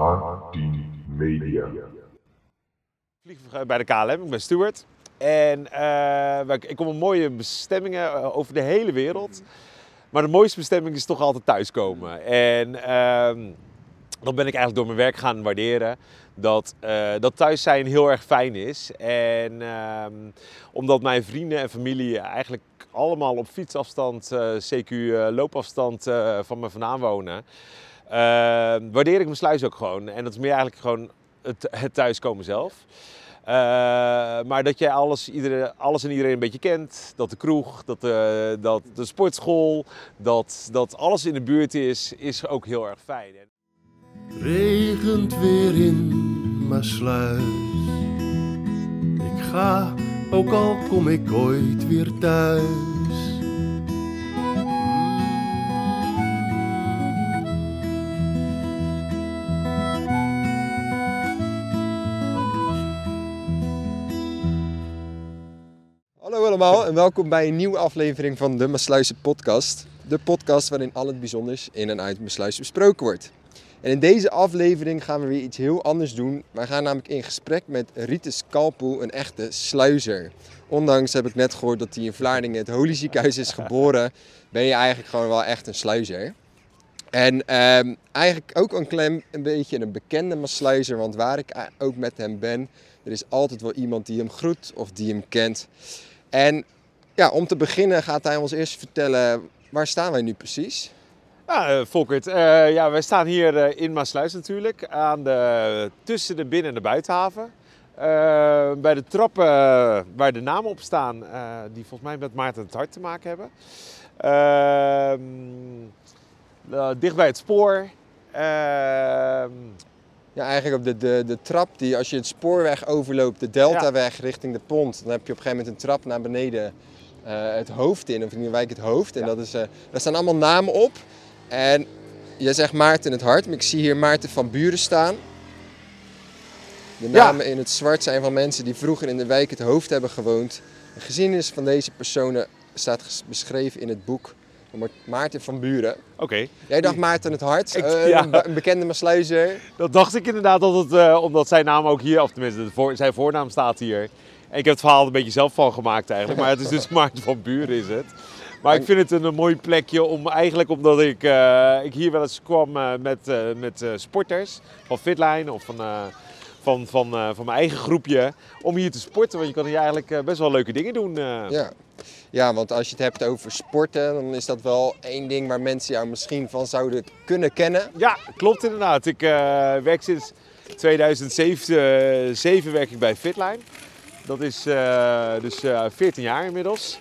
A10 Media. Vlieg bij de KLM, ik ben steward. En eh, ik kom op mooie bestemmingen eh, over de hele wereld. Maar de mooiste bestemming is toch altijd thuiskomen. En ehm, dat ben ik eigenlijk door mijn werk gaan waarderen. Dat, eh, dat thuis zijn heel erg fijn is. En ehm, omdat mijn vrienden en familie eigenlijk allemaal op fietsafstand, CQ loopafstand van me vandaan wonen. Eh, waardeer ik mijn sluis ook gewoon. En dat is meer eigenlijk gewoon het, het thuiskomen zelf. Eh, maar dat jij alles, iedereen, alles en iedereen een beetje kent. Dat de kroeg, dat de, dat de sportschool, dat, dat alles in de buurt is, is ook heel erg fijn. En Regent weer in mijn sluis. Ik ga, ook al kom ik ooit weer thuis. En welkom bij een nieuwe aflevering van de Maasluizen podcast. De podcast waarin al het bijzonders in en uit Maasluis besproken wordt. En in deze aflevering gaan we weer iets heel anders doen. Wij gaan namelijk in gesprek met Ritus Kalpoel, een echte sluizer. Ondanks heb ik net gehoord dat hij in Vlaardingen het Holy is geboren, ben je eigenlijk gewoon wel echt een sluizer. En ehm, eigenlijk ook een klein een beetje een bekende Maasluizer, want waar ik ook met hem ben, er is altijd wel iemand die hem groet of die hem kent. En ja, om te beginnen gaat hij ons eerst vertellen waar staan wij nu precies. Ja, eh, Volkert, eh, ja, wij staan hier eh, in Maasluis natuurlijk, aan de, tussen de binnen- en de buitenhaven. Bij de trappen waar de namen op staan, die volgens mij met Maarten het Hart te maken hebben. Ehm, eh, dicht bij het spoor. Ja, eigenlijk op de, de, de trap die als je het spoorweg overloopt, de Deltaweg richting de pont, dan heb je op een gegeven moment een trap naar beneden eh, het hoofd in, of in de wijk het hoofd. En Ja. dat is, eh, daar staan allemaal namen op. En je zegt Maarten het Hart, maar ik zie hier Maarten van Buren staan. De Ja. namen in het zwart zijn van mensen die vroeger in de wijk het hoofd hebben gewoond. De geschiedenis van deze personen staat beschreven in het boek Maarten van Buren. Oké, Jij dacht Maarten het Hart, Ik- eh, ja. een be- een bekende Maasluizer. dat dacht ik inderdaad altijd, eh, omdat zijn naam ook hier, of tenminste voor, zijn voornaam staat hier. En ik heb het verhaal er een beetje zelf van gemaakt eigenlijk, maar het is dus Maarten van Buren is het. Maar ik vind het een, een mooi plekje om eigenlijk omdat ik, eh, ik hier wel eens kwam met, met sporters van Fitline of van, van, van, van mijn eigen groepje om hier te sporten. Want je kan hier eigenlijk best wel leuke dingen doen. Ja. Ja, want als je het hebt over sporten, dan is dat wel één ding waar mensen jou misschien van zouden kunnen kennen. Ja, klopt inderdaad. Ik eh, werk sinds 2007 eh, zeven werk ik bij Fitline. Dat is eh, dus eh 14 jaar inmiddels.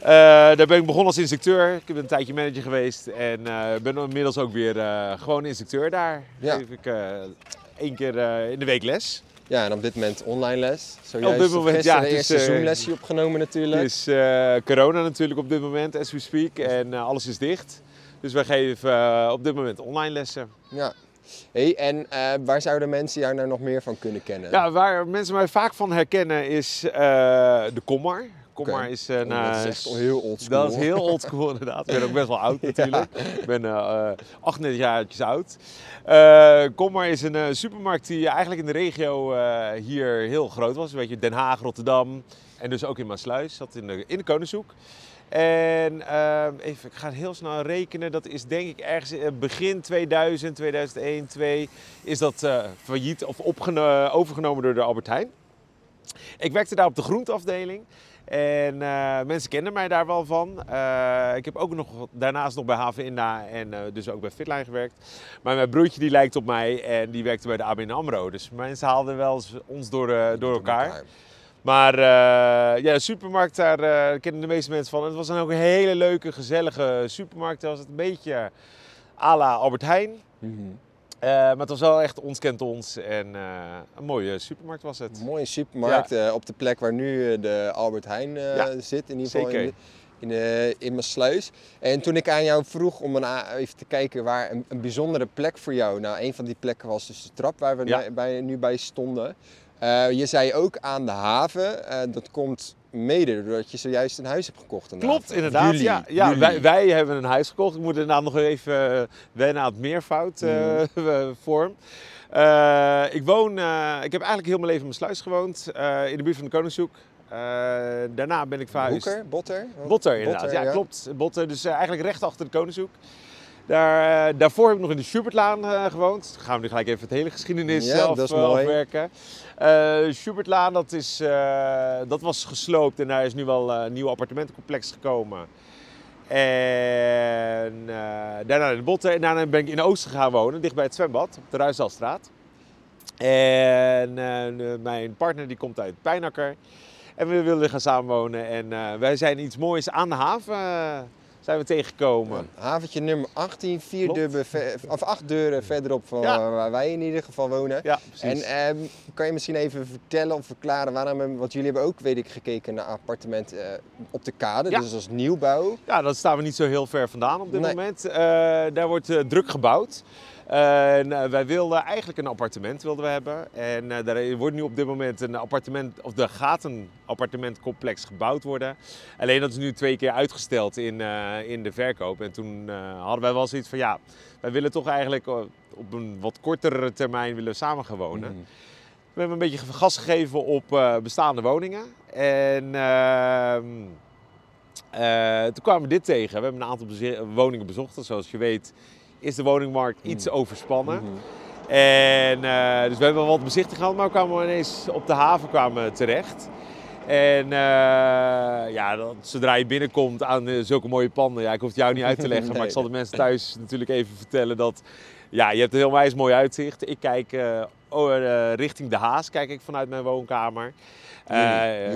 Eh, daar ben ik begonnen als instructeur. Ik ben een tijdje manager geweest en eh, ben inmiddels ook weer eh, gewoon instructeur daar. Ja. Geef ik eh, één keer eh, in de week les. Ja, en op dit moment online les. Zojuist Op dit moment, ja, het is, eerste eh, Zoom-lesje opgenomen natuurlijk. Het is eh, corona natuurlijk op dit moment, as we speak. En eh, alles is dicht. Dus wij geven op dit moment online lessen. Ja. Hey, en waar zouden mensen jou nou nog meer van kunnen kennen? Ja, waar mensen mij vaak van herkennen is de Kommar. Kommar Oké. is een... Oh, dat is eh, echt heel oldschool. Dat is heel oldschool inderdaad. Ik ben ook best wel oud natuurlijk. Ik ben eh, eh, 38 jaartjes oud. Eh Kommar is een eh, supermarkt die eigenlijk in de regio eh, hier heel groot was. Weet je, Den Haag, Rotterdam en dus ook in Maasluis. Zat in de, in de Koningshoek. En even, ik ga heel snel rekenen. Dat is denk ik ergens eh, begin 2000, 2001, 2002 is dat eh, failliet of overgenomen door de Albert Heijn. Ik werkte daar op de groenteafdeling. En eh, mensen kenden mij daar wel van. Eh, ik heb ook nog daarnaast nog bij HVNA en eh, dus ook bij Fitline gewerkt. Maar mijn broertje die lijkt op mij en die werkte bij de ABN AMRO. Dus mensen haalden wel eens ons door, door elkaar. Maar ja, de supermarkt, daar kennen de meeste mensen van. Het was dan ook een hele leuke, gezellige supermarkt. Het was het een beetje à la Albert Heijn. Mhm. Eh, maar het was wel echt ons kent ons. En eh, een mooie supermarkt was het. Een mooie supermarkt eh, op de plek waar nu de Albert Heijn Ja, zit. In ieder geval zeker. in, in, de, in Maasluis. En toen ik aan jou vroeg om een, even te kijken waar een, een bijzondere plek voor jou. Nou, een van die plekken was dus de trap waar we Ja. bij, bij- nu bij stonden. Je zei ook aan de haven. Dat komt mede doordat je zojuist een huis hebt gekocht. inderdaad. Klopt, inderdaad. Ja, ja wij, wij hebben een huis gekocht. Ik moet inderdaad nog even eh, wennen aan het meervoud eh, Mhm. vorm. Eh, ik woon, ik heb eigenlijk heel mijn leven in mijn sluis gewoond, in de buurt van de Koningshoek. Daarna ben ik verhuisd. Botter? Botter inderdaad, ja, klopt. Botter, dus eigenlijk recht achter de Koningshoek. Daar, eh, daarvoor heb ik nog in de Schubertlaan eh, gewoond. Dan gaan we nu gelijk even het hele geschiedenis Ja, zelf dat is eh, mooi. afwerken. Schubertlaan, dat, is, dat was gesloopt en daar is nu wel een nieuw appartementencomplex gekomen. En daarna in de Botten en daarna ben ik in Oosten gaan wonen, dicht bij het zwembad, op de Ruisdalstraat. En mijn partner die komt uit Pijnakker. En we wilden gaan samenwonen. En wij zijn iets moois aan de haven zijn we tegengekomen. Haventje nummer 18, vier deuren of acht deuren verderop van Ja. waar wij in ieder geval wonen. Ja, En precies. ehm, kan je misschien even vertellen of verklaren waarom, want jullie hebben ook, weet ik, gekeken naar appartementen eh, op de kade, Ja. dus als nieuwbouw. Ja, dat staan we niet zo heel ver vandaan op dit Nee. moment. Eh, daar wordt eh, druk gebouwd. En eh, wij wilden eigenlijk een appartement wilden we hebben. En eh, daar wordt nu op dit moment een appartement, of er gaat een appartementcomplex gebouwd worden. Alleen dat is nu twee keer uitgesteld in, eh, in de verkoop. En toen hadden wij wel zoiets van ja, wij willen toch eigenlijk op een wat kortere termijn willen samen gaan wonen. Mhm. We hebben een beetje gas gegeven op bestaande woningen. En ehm, eh, toen kwamen we dit tegen. We hebben een aantal woningen bezocht. En Zoals je weet is de woningmarkt iets overspannen. Mhm. En eh, dus we hebben wat bezichtiging gehad, maar we kwamen ineens op de haven kwamen terecht. En eh, ja, dat, zodra je binnenkomt aan eh, zulke mooie panden, ja, ik hoef het jou niet uit te leggen, maar ik zal de mensen thuis natuurlijk even vertellen dat ja, je hebt een heel wijs mooi uitzicht. Ik kijk richting de Haas, kijk ik vanuit mijn woonkamer. Jullie,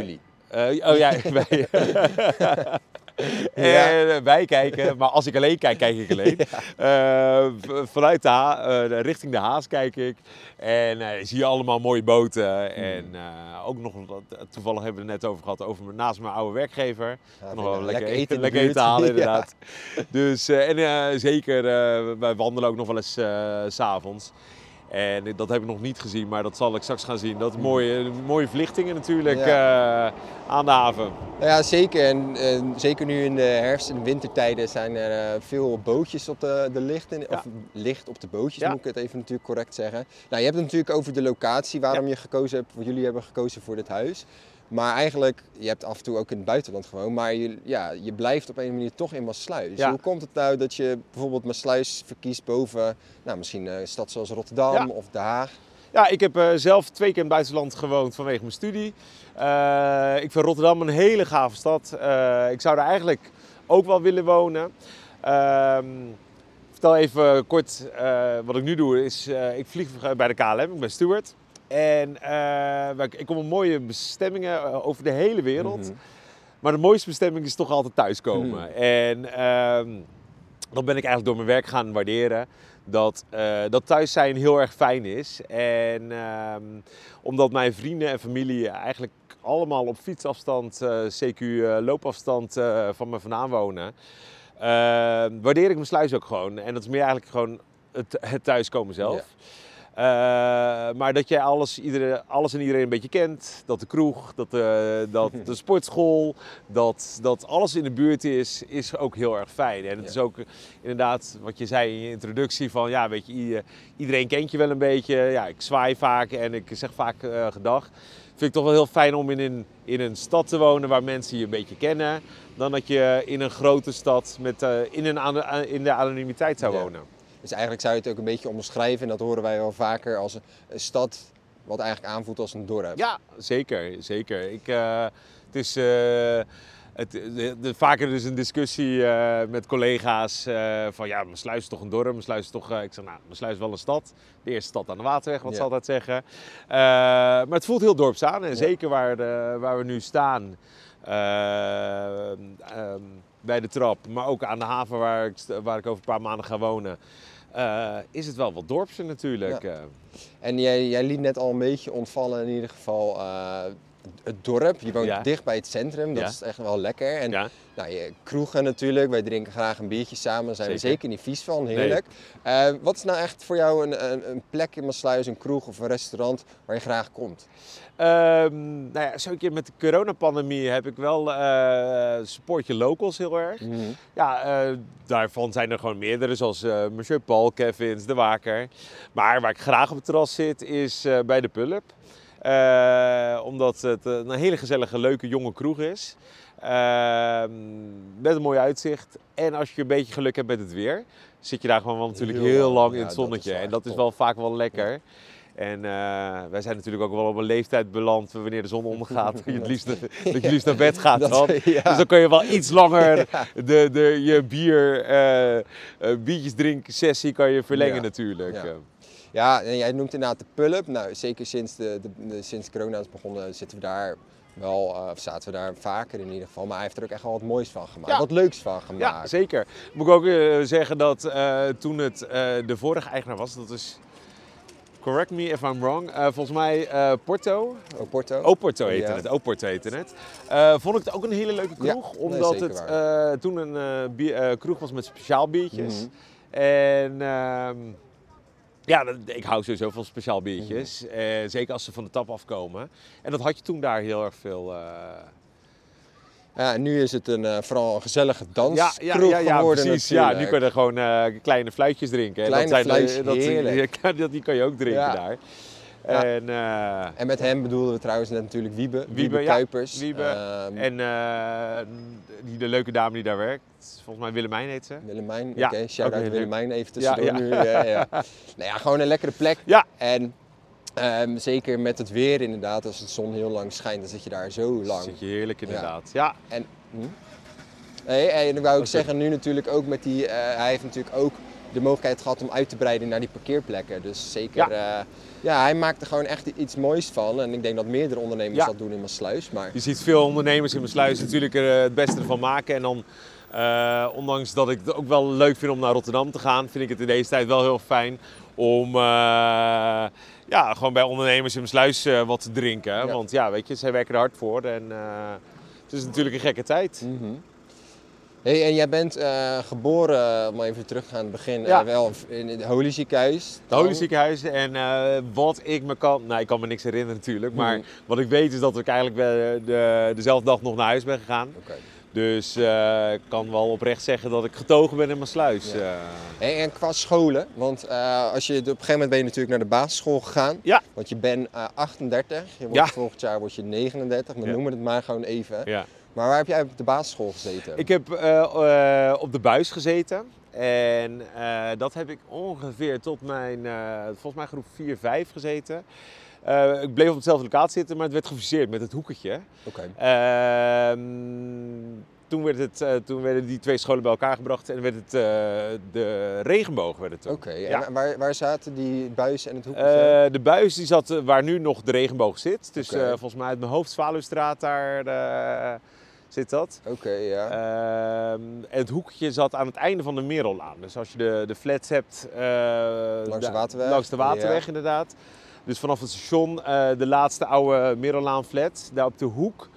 jullie. oh ja, wij. En, eh, wij kijken, maar als ik alleen kijk, kijk ik alleen. Eh, vanuit de Ha- eh, richting de Haas kijk ik. En zie je allemaal mooie boten. En eh, ook nog, toevallig hebben we het net over gehad, over naast mijn oude werkger. Ja, nog wel lekker lekker, eten lekker eten halen inderdaad. Dus, en zeker, wij wandelen ook nog wel eens s s'avonds. En dat heb ik nog niet gezien, maar dat zal ik straks gaan zien. Dat mooie, mooie verlichtingen natuurlijk eh, aan de haven. Nou ja, zeker. En eh, zeker nu in de herfst- en wintertijden zijn er eh, veel bootjes op de, de lichten. Ja. Of licht op de bootjes, Ja. moet ik het even natuurlijk correct zeggen. Nou, je hebt het natuurlijk over de locatie, waarom je gekozen hebt, wat jullie hebben gekozen voor dit huis. Maar eigenlijk, je hebt af en toe ook in het buitenland gewoond, maar je, ja, je blijft op een manier toch in Maasluis. Ja. Hoe komt het nou dat je bijvoorbeeld Maasluis verkiest boven nou, misschien een stad zoals Rotterdam Ja. of Den Haag? Ja, ik heb eh, zelf twee keer in het buitenland gewoond vanwege mijn studie. Eh, ik vind Rotterdam een hele gave stad. Eh, ik zou daar eigenlijk ook wel willen wonen. Ehm, vertel even kort eh, wat ik nu doe. Is, eh, ik vlieg bij de KLM, ik ben steward. En eh, ik kom op mooie bestemmingen eh, over de hele wereld. Mhm. Maar de mooiste bestemming is toch altijd thuiskomen. En ehm, dat ben ik eigenlijk door mijn werk gaan waarderen. Dat, eh, dat thuis zijn heel erg fijn is. En ehm, omdat mijn vrienden en familie eigenlijk allemaal op fietsafstand, eh, CQ loopafstand van me vandaan wonen. eh, waardeer ik mijn sluis ook gewoon. En dat is meer eigenlijk gewoon het, het thuiskomen zelf. Eh, maar dat jij alles, iedere, alles en iedereen een beetje kent. Dat de kroeg, dat de, dat de sportschool, dat, dat alles in de buurt is, is ook heel erg fijn. En het Ja. is ook inderdaad wat je zei in je introductie van ja, weet je, i- iedereen kent je wel een beetje. Ja, ik zwaai vaak en ik zeg vaak eh, gedag. Vind ik toch wel heel fijn om in een, in een stad te wonen waar mensen je een beetje kennen. Dan dat je in een grote stad met, eh, in, een, in de anonimiteit zou Ja. Dus eigenlijk zou je het ook een beetje omschrijven, en dat horen wij wel vaker, als een, een stad wat eigenlijk aanvoelt als een dorp. Ja, zeker. zeker. Ik, eh, het is eh, het, de, de- vaker dus een discussie eh, met collega's van ja, mijn sluis is toch een dorp, mijn sluis is toch... ik zeg nou, mijn sluis is wel een stad. De eerste stad aan de Waterweg, wat Ja. ze altijd zeggen. Maar het voelt heel dorps aan en Ja. zeker waar, de- waar we nu staan. eh, ehm, bij de trap, maar ook aan de haven waar ik, waar ik over een paar maanden ga wonen. eh, is het wel wat dorpser natuurlijk. eh. En jij, jij liet net al een beetje ontvallen in ieder geval. eh, het dorp. Je woont Ja. dicht bij het centrum, dat Ja. is echt wel lekker. En Ja. nou, je, kroegen natuurlijk, wij drinken graag een biertje samen. Daar zijn we Zeker. zeker niet vies van, heerlijk. Eh, wat is nou echt voor jou een, een, een plek in Maasluis, een kroeg of een restaurant waar je graag komt? Ehm, nou ja, zo een keer met de coronapandemie heb ik wel eh support je locals heel erg. Ja, eh, daarvan zijn er gewoon meerdere, zoals eh Monsieur Paul, Kevin's, De Waker. Maar waar ik graag op het terras zit, is bij de Pulp. Eh, omdat het een hele gezellige, leuke, jonge kroeg is. Ehm, met een mooi uitzicht. En als je een beetje geluk hebt met het weer, zit je daar gewoon wel natuurlijk Heel heel, lang. in het zonnetje. en dat is wel vaak wel lekker. En eh, wij zijn natuurlijk ook wel op een leeftijd beland wanneer de zon ondergaat. dat je het liefst, dat je liefst naar bed gaat Dat- dan. ja. Dus dan kun je wel iets langer de, de, je bier, eh, biertjes drinken sessie kan je verlengen natuurlijk. Ja. Ja, en jij noemt inderdaad de pull-up. Nou, zeker sinds, de, de, de- sinds corona is begonnen zitten we daar wel, eh, of zaten we daar vaker in ieder geval. Maar hij heeft er ook echt wel wat moois van gemaakt, Ja. wat leuks van Ja, gemaakt. zeker. Moet ik ook eh, zeggen dat eh, toen het de vorige eigenaar was, dat is, correct me if I'm wrong, volgens mij Porto, Ook Porto? Oporto heette Ja. het, Oporto heette het. Vond ik het ook een hele leuke Ja, kroeg, omdat het toen een bier- kroeg was met speciaal biertjes. Mhm. En ehm, ja, ik hou sowieso van speciaal biertjes. Eh, zeker als ze van de tap afkomen. En dat had je toen daar heel erg veel. eh, Ja, en nu is het een, eh, vooral een gezellige ja, danskroeg ja, ja, ja, geworden precies. Ja, nu natuurlijk. kun je gewoon kleine fluitjes drinken. En Kleine dat zijn, fluitjes, dat, heerlijk. ja, dat, die kan je ook drinken Ja. daar. Ja. En, eh, En met hem bedoelden we trouwens net natuurlijk Wiebe, Wiebe, Wiebe, ja, Kuipers. Wiebe. Ehm, en eh, die, de leuke dame die daar werkt, volgens mij Willemijn heet ze. Willemijn, Ja, oké, ook shout-out. Willemijn even tussendoor ja. nu. Ja, ja. nou ja, gewoon een lekkere plek. Ja. En ehm, zeker met het weer inderdaad, als de zon heel lang schijnt, dan zit je daar zo lang. Zit je heerlijk inderdaad. Ja. En, hm? hey, en dan wou ik zeggen, nu natuurlijk ook met die, eh, hij heeft natuurlijk ook de mogelijkheid gehad om uit te breiden naar die parkeerplekken. Dus zeker, ja, ja hij maakt er gewoon echt iets moois van. En ik denk dat meerdere ondernemers Ja. dat doen in Maasluis. Maar Je ziet veel ondernemers in mijn sluis natuurlijk er eh, het beste ervan maken. En dan, eh, ondanks dat ik het ook wel leuk vind om naar Rotterdam te gaan, vind ik het in deze tijd wel heel fijn om eh, ja, gewoon bij ondernemers in mijn sluis eh, wat te drinken. Ja. Want ja, weet je, zij werken er hard voor. En eh, het is natuurlijk een gekke tijd. Mhm. Hey, en jij bent eh, geboren, om even terug te gaan aan het begin, Ja. eh, wel in het Holy Ziekenhuis. Het? Holy Ziekenhuis en eh, wat ik me kan, nou ik kan me niks herinneren natuurlijk, maar Mhm. wat ik weet is dat ik eigenlijk de, dezelfde dag nog naar huis ben gegaan. Oké. Dus ik kan wel oprecht zeggen dat ik getogen ben in mijn sluis. Ja. Hey, en qua scholen, want als je, op een gegeven moment ben je natuurlijk naar de basisschool gegaan. Ja. Want je bent eh, 38, je wordt, Ja. volgend jaar word je 39, we Ja. noemen het maar gewoon even. ja. Maar waar heb jij op de basisschool gezeten? Ik heb eh, eh, op de buis gezeten. En eh, dat heb ik ongeveer tot mijn, volgens mij groep 4, 5 gezeten. Ik bleef op dezelfde locatie zitten, maar het werd gefuseerd met het hoeketje. Oké. Ehm, toen, werd het, toen werden die twee scholen bij elkaar gebracht en werd het, de regenboog werd het. Oké, Ja. en waar, waar zaten die buis en het hoekje? De buis die zat waar nu nog de regenboog zit. Dus volgens mij uit mijn hoofd Zwaluwstraat daar zit dat. Oké, ja. Ehm, en het hoekje zat aan het einde van de Merellaan. Dus als je de, de flats hebt... eh, Langs de waterweg? Langs de waterweg, Ja. inderdaad. Dus vanaf het station, eh, de laatste oude Merellaan flat, daar op de hoek.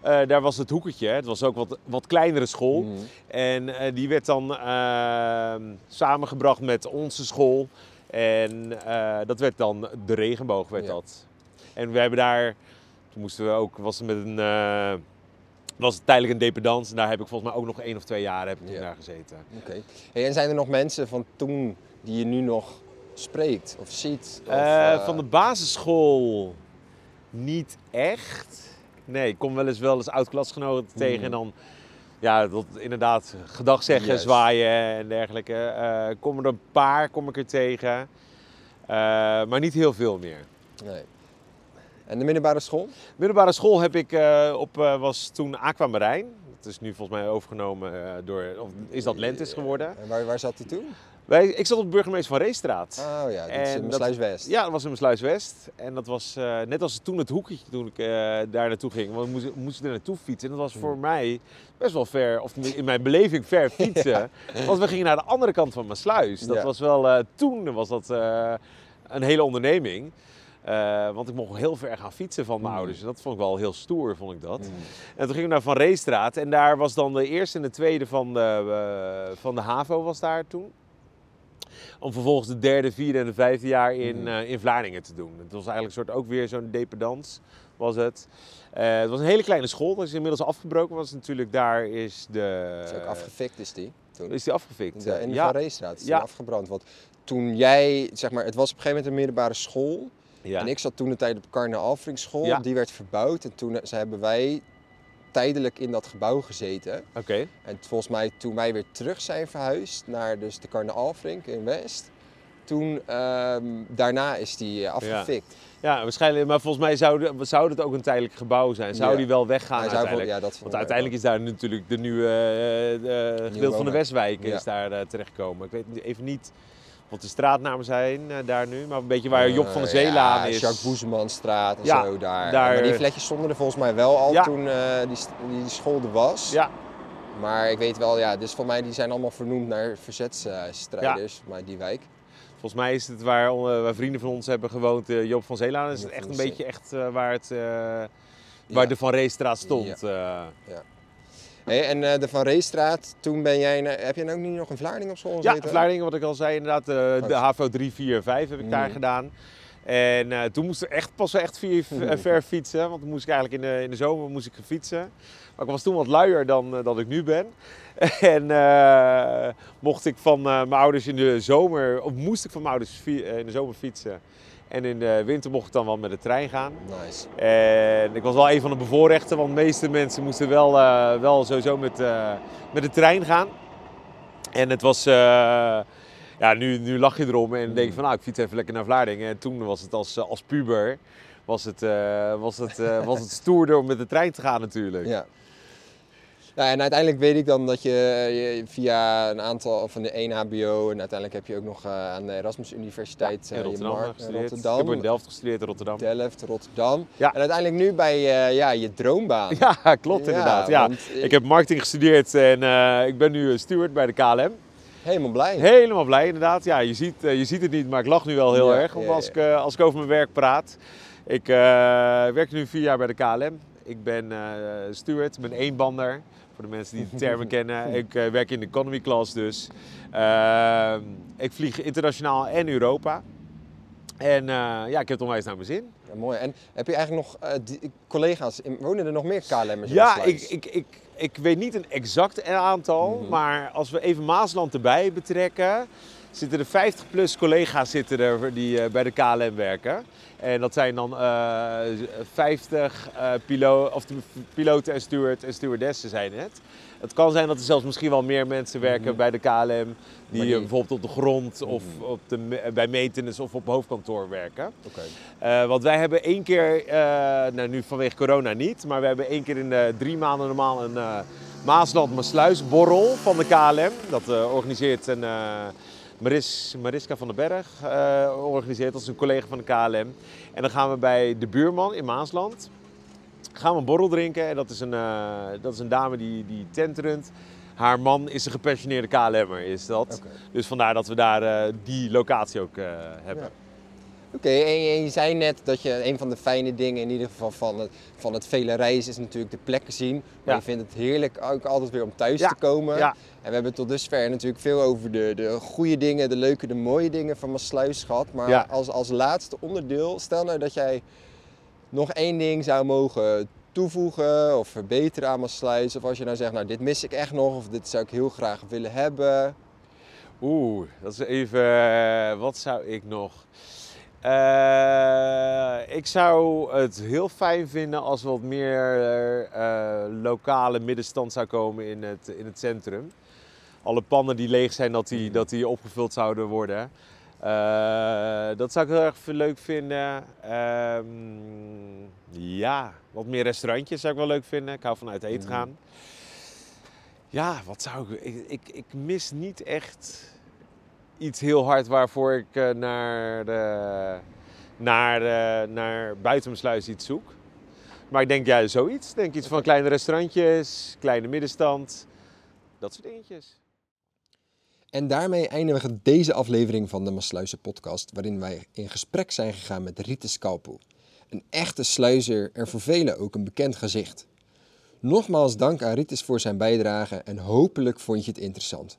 eh, daar was het hoeketje. hè. Het was ook wat, wat kleinere school. Mhm. En die werd dan samengebracht met onze school. En dat werd dan de regenboog, werd Ja. dat. En we hebben daar, toen moesten we ook, was het met een, was het tijdelijk een dependance. En daar heb ik volgens mij ook nog één of twee jaar heb ik Ja. daar gezeten. Oké. Hey, en zijn er nog mensen van toen die je nu nog spreekt of ziet? Of, Eh, eh, van de basisschool niet echt. Nee, ik kom wel eens wel eens oud-klasgenoten tegen Mhm. en dan... Ja, dat inderdaad gedag zeggen, Juist. zwaaien en dergelijke. Eh kom er een paar kom ik er tegen. Maar niet heel veel meer. Nee. En de middelbare school? Middelbare school heb ik eh, op, eh, was toen Aquamarijn. Dat is nu volgens mij overgenomen eh, door, of is dat Lentis geworden. En waar, waar zat hij toen? Wij, ik zat op de burgemeester van Reestraat. Oh ja, dit is in dat- Sluis West. Ja, dat was in Sluis West. En dat was net als toen het hoekje toen ik daar naartoe ging. Want we moesten, we moesten er naartoe fietsen. En dat was voor mij best wel ver, of in mijn beleving ver fietsen. want we gingen naar de andere kant van mijn sluis. Dat Ja. was wel, toen was dat een hele onderneming. Eh, want ik mocht heel ver gaan fietsen van mijn Mm. ouders. En dat vond ik wel heel stoer, vond ik dat. Mm. En toen gingen we naar Van Reestraat. En daar was dan de eerste en de tweede van de, eh, van de HAVO was daar toen. Om vervolgens de derde, vierde en de vijfde jaar in, Mhm. eh, in Vlaardingen te doen. Het was eigenlijk een soort ook weer zo'n dependance was het. Het was een hele kleine school. Dat is inmiddels afgebroken. Want natuurlijk daar is de... Is ook afgefikt is die toen. Is die afgefikt? Ja, in de ja. Van Reestraat is die Ja. afgebrand. Want toen jij, zeg maar, het was op een gegeven moment een middelbare school. Ja. En ik zat toen de tijd op Karne Alfringschool. Ja. Die werd verbouwd. En toen eh, ze hebben wij tijdelijk in dat gebouw gezeten. Oké. En volgens mij toen wij weer terug zijn verhuisd naar dus de Karne Alfrink in West. Toen, ehm, daarna is die eh, afgefikt. Ja, waarschijnlijk. Maar volgens mij zou, zou het ook een tijdelijk gebouw zijn. Zou Ja. die wel weggaan Hij zou wel- uiteindelijk? ja, dat Want uiteindelijk is daar natuurlijk de nieuwe eh, gedeelte van de. Westwijk is daar eh, terechtgekomen. Ik weet even niet wat de straatnamen zijn eh, daar nu, maar een beetje waar Job van de Eh, Zeelaan ja, is. Jacques Boezemanstraat en Ja, zo daar. daar- Maar die vletjes stonden er volgens mij wel al Ja. toen eh, die, die school er was. Ja, Maar ik weet wel, ja, dus voor mij die zijn allemaal vernoemd naar verzetsstrijders, maar die wijk. volgens mij is het waar, eh, waar vrienden van ons hebben gewoond, eh, Job van Zeelaan. Is Job het echt een beetje echt eh, waar, het, eh, waar Ja. de Van Reestraat stond. eh. Hey, en eh, de Van Reestraat, toen ben jij, naar- heb nou ook niet nog een Vlaarding op school Ja, gezeten? Vlaardingen, wat ik al zei, inderdaad. eh, de Oh. HAVO 3, 4, 5 heb ik daar Mhm. gedaan. En eh, toen moest ik echt pas echt vier, eh, ver fietsen. Want toen moest ik eigenlijk in de, in de zomer moest ik gaan fietsen. Maar ik was toen wat luier dan dat ik nu ben. En mocht ik van mijn ouders in de zomer, of moest ik van mijn ouders in de zomer fietsen. En in de winter mocht ik dan wel met de trein gaan. Nice. En ik was wel een van de bevoorrechten, want de meeste mensen moesten wel, eh, wel sowieso met, eh, met de trein gaan. En het was, eh, ja, nu, nu lach je erom en denk je van, nou, ik fiets even lekker naar Vlaardingen. En toen was het als, als puber, was het, was, het, was het stoerder om met de trein te gaan natuurlijk. Ja. Ja, en uiteindelijk weet ik dan dat je, je via een aantal van de 1 HBO en uiteindelijk heb je ook nog eh, aan de Erasmus Universiteit in eh, je Rotterdam gestudeerd. Rotterdam, Ik heb in Delft gestudeerd, in Rotterdam. Delft, Rotterdam. Ja. En uiteindelijk nu bij eh, ja, je droombaan. Ja, klopt inderdaad. Ja. want, eh, Ik heb marketing gestudeerd en eh, ik ben nu steward bij de KLM. Helemaal blij. Helemaal blij inderdaad. Ja, je, ziet, eh, je ziet het niet, maar ik lach nu wel heel Ja, erg. Want ja, als, ik, eh, als ik over mijn werk praat. Ik eh, werk nu vier jaar bij de KLM. Ik ben eh ik ben eenbander. Voor de mensen die de termen kennen. Ik eh, werk in de economy class dus. Ehm, ik vlieg internationaal en Europa. En eh, ja, ik heb het onwijs naar mijn zin. Ja, mooi. En heb je eigenlijk nog die- collega's, in, wonen er nog meer KLM'ers Ja, ik, ik, ik, ik weet niet een exact aantal, Mhm. maar als we even Maasland erbij betrekken, zitten er 50 plus collega's zitten er die eh, bij de KLM werken. En dat zijn dan eh 50 eh, pilo of de piloten en steward en stewardessen zijn het. Het kan zijn dat er zelfs misschien wel meer mensen werken Mhm. bij de KLM die, bijvoorbeeld op de grond of Mhm. op de, bij maintenance of op hoofdkantoor werken. Want wij hebben één keer, nou nu vanwege corona niet, maar we hebben één keer in de drie maanden normaal een eh Maasland Maasluis borrel van de KLM. Dat organiseert een Maris, Mariska van den Berg, eh, organiseert als een collega van de KLM. En dan gaan we bij de buurman in Maasland, gaan we een borrel drinken. En dat is een, eh, dat is een dame die, die tent runt. Haar man is een gepassioneerde KLM'er, is dat. Dus vandaar dat we daar eh, die locatie ook hebben. Ja. Oké, en je, je zei net dat je een van de fijne dingen in ieder geval van het, van het vele reizen is natuurlijk de plekken zien. Maar Ja. je vindt het heerlijk ook altijd weer om thuis Ja, te komen. ja. En we hebben tot dusver natuurlijk veel over de, de goede dingen, de leuke, de mooie dingen van Maasluis gehad. Maar als, als laatste onderdeel, stel nou dat jij nog één ding zou mogen toevoegen of verbeteren aan Maasluis. Of als je nou zegt, nou dit mis ik echt nog of dit zou ik heel graag willen hebben. Oeh, dat is even. eh, wat zou ik nog? Eh, ik zou het heel fijn vinden als wat meer eh, lokale middenstand zou komen in het, in het centrum. Alle pannen die leeg zijn, dat die, dat die opgevuld zouden worden. Eh, dat zou ik heel erg leuk vinden. Ehm, ja, wat meer restaurantjes zou ik wel leuk vinden. Ik hou van uit eten Mhm. gaan. Ja, wat zou ik, ik... Ik, ik mis niet echt iets heel hard waarvoor ik eh, naar, de, naar, de, naar buiten mijn sluis iets zoek. Maar ik denk ja, zoiets. Denk iets van kleine restaurantjes, kleine middenstand. Dat soort dingetjes. En daarmee eindigen we deze aflevering van de Maasluizen podcast, waarin wij in gesprek zijn gegaan met Riete Scalpoel. Een echte sluizer en voor velen ook een bekend gezicht. Nogmaals dank aan Ritis voor zijn bijdrage en hopelijk vond je het interessant.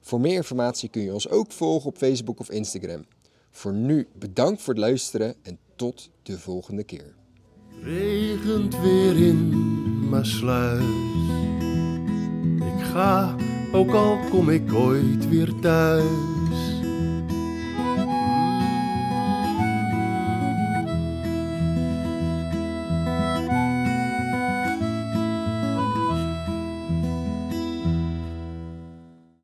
Voor meer informatie kun je ons ook volgen op Facebook of Instagram. Voor nu bedankt voor het luisteren en tot de volgende keer. regent weer in Maasluis. Ik ga, ook al kom ik ooit weer thuis.